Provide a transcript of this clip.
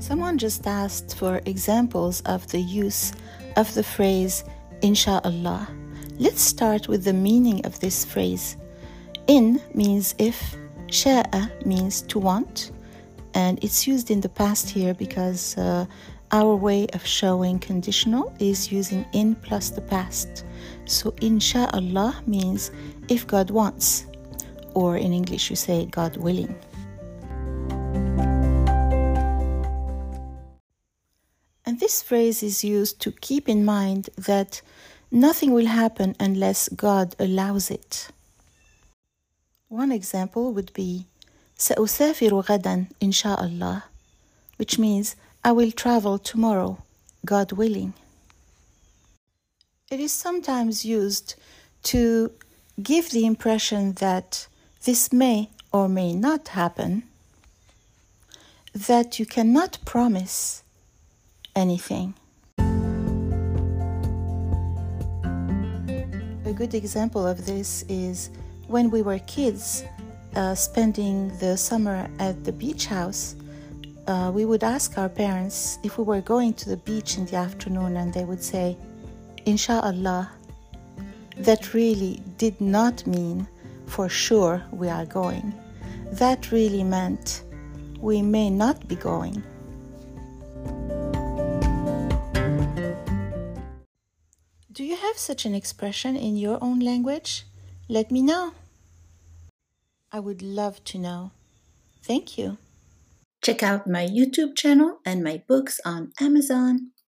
Someone just asked for examples of the use of the phrase Insha'Allah. Let's start with the meaning of this phrase. In means if, sha'a means to want, and it's used in the past here because uh, our way of showing conditional is using in plus the past. So, insha'Allah means if God wants, or in English you say God willing. And this phrase is used to keep in mind that nothing will happen unless God allows it. One example would be سأسافر غدا إن شاء الله which means I will travel tomorrow, God willing. It is sometimes used to give the impression that this may or may not happen, that you cannot promise anything. A good example of this is when we were kids uh, spending the summer at the beach house. Uh, we would ask our parents if we were going to the beach in the afternoon, and they would say, Insha'Allah. That really did not mean for sure we are going. That really meant we may not be going. Do you have such an expression in your own language? Let me know. I would love to know. Thank you. Check out my YouTube channel and my books on Amazon.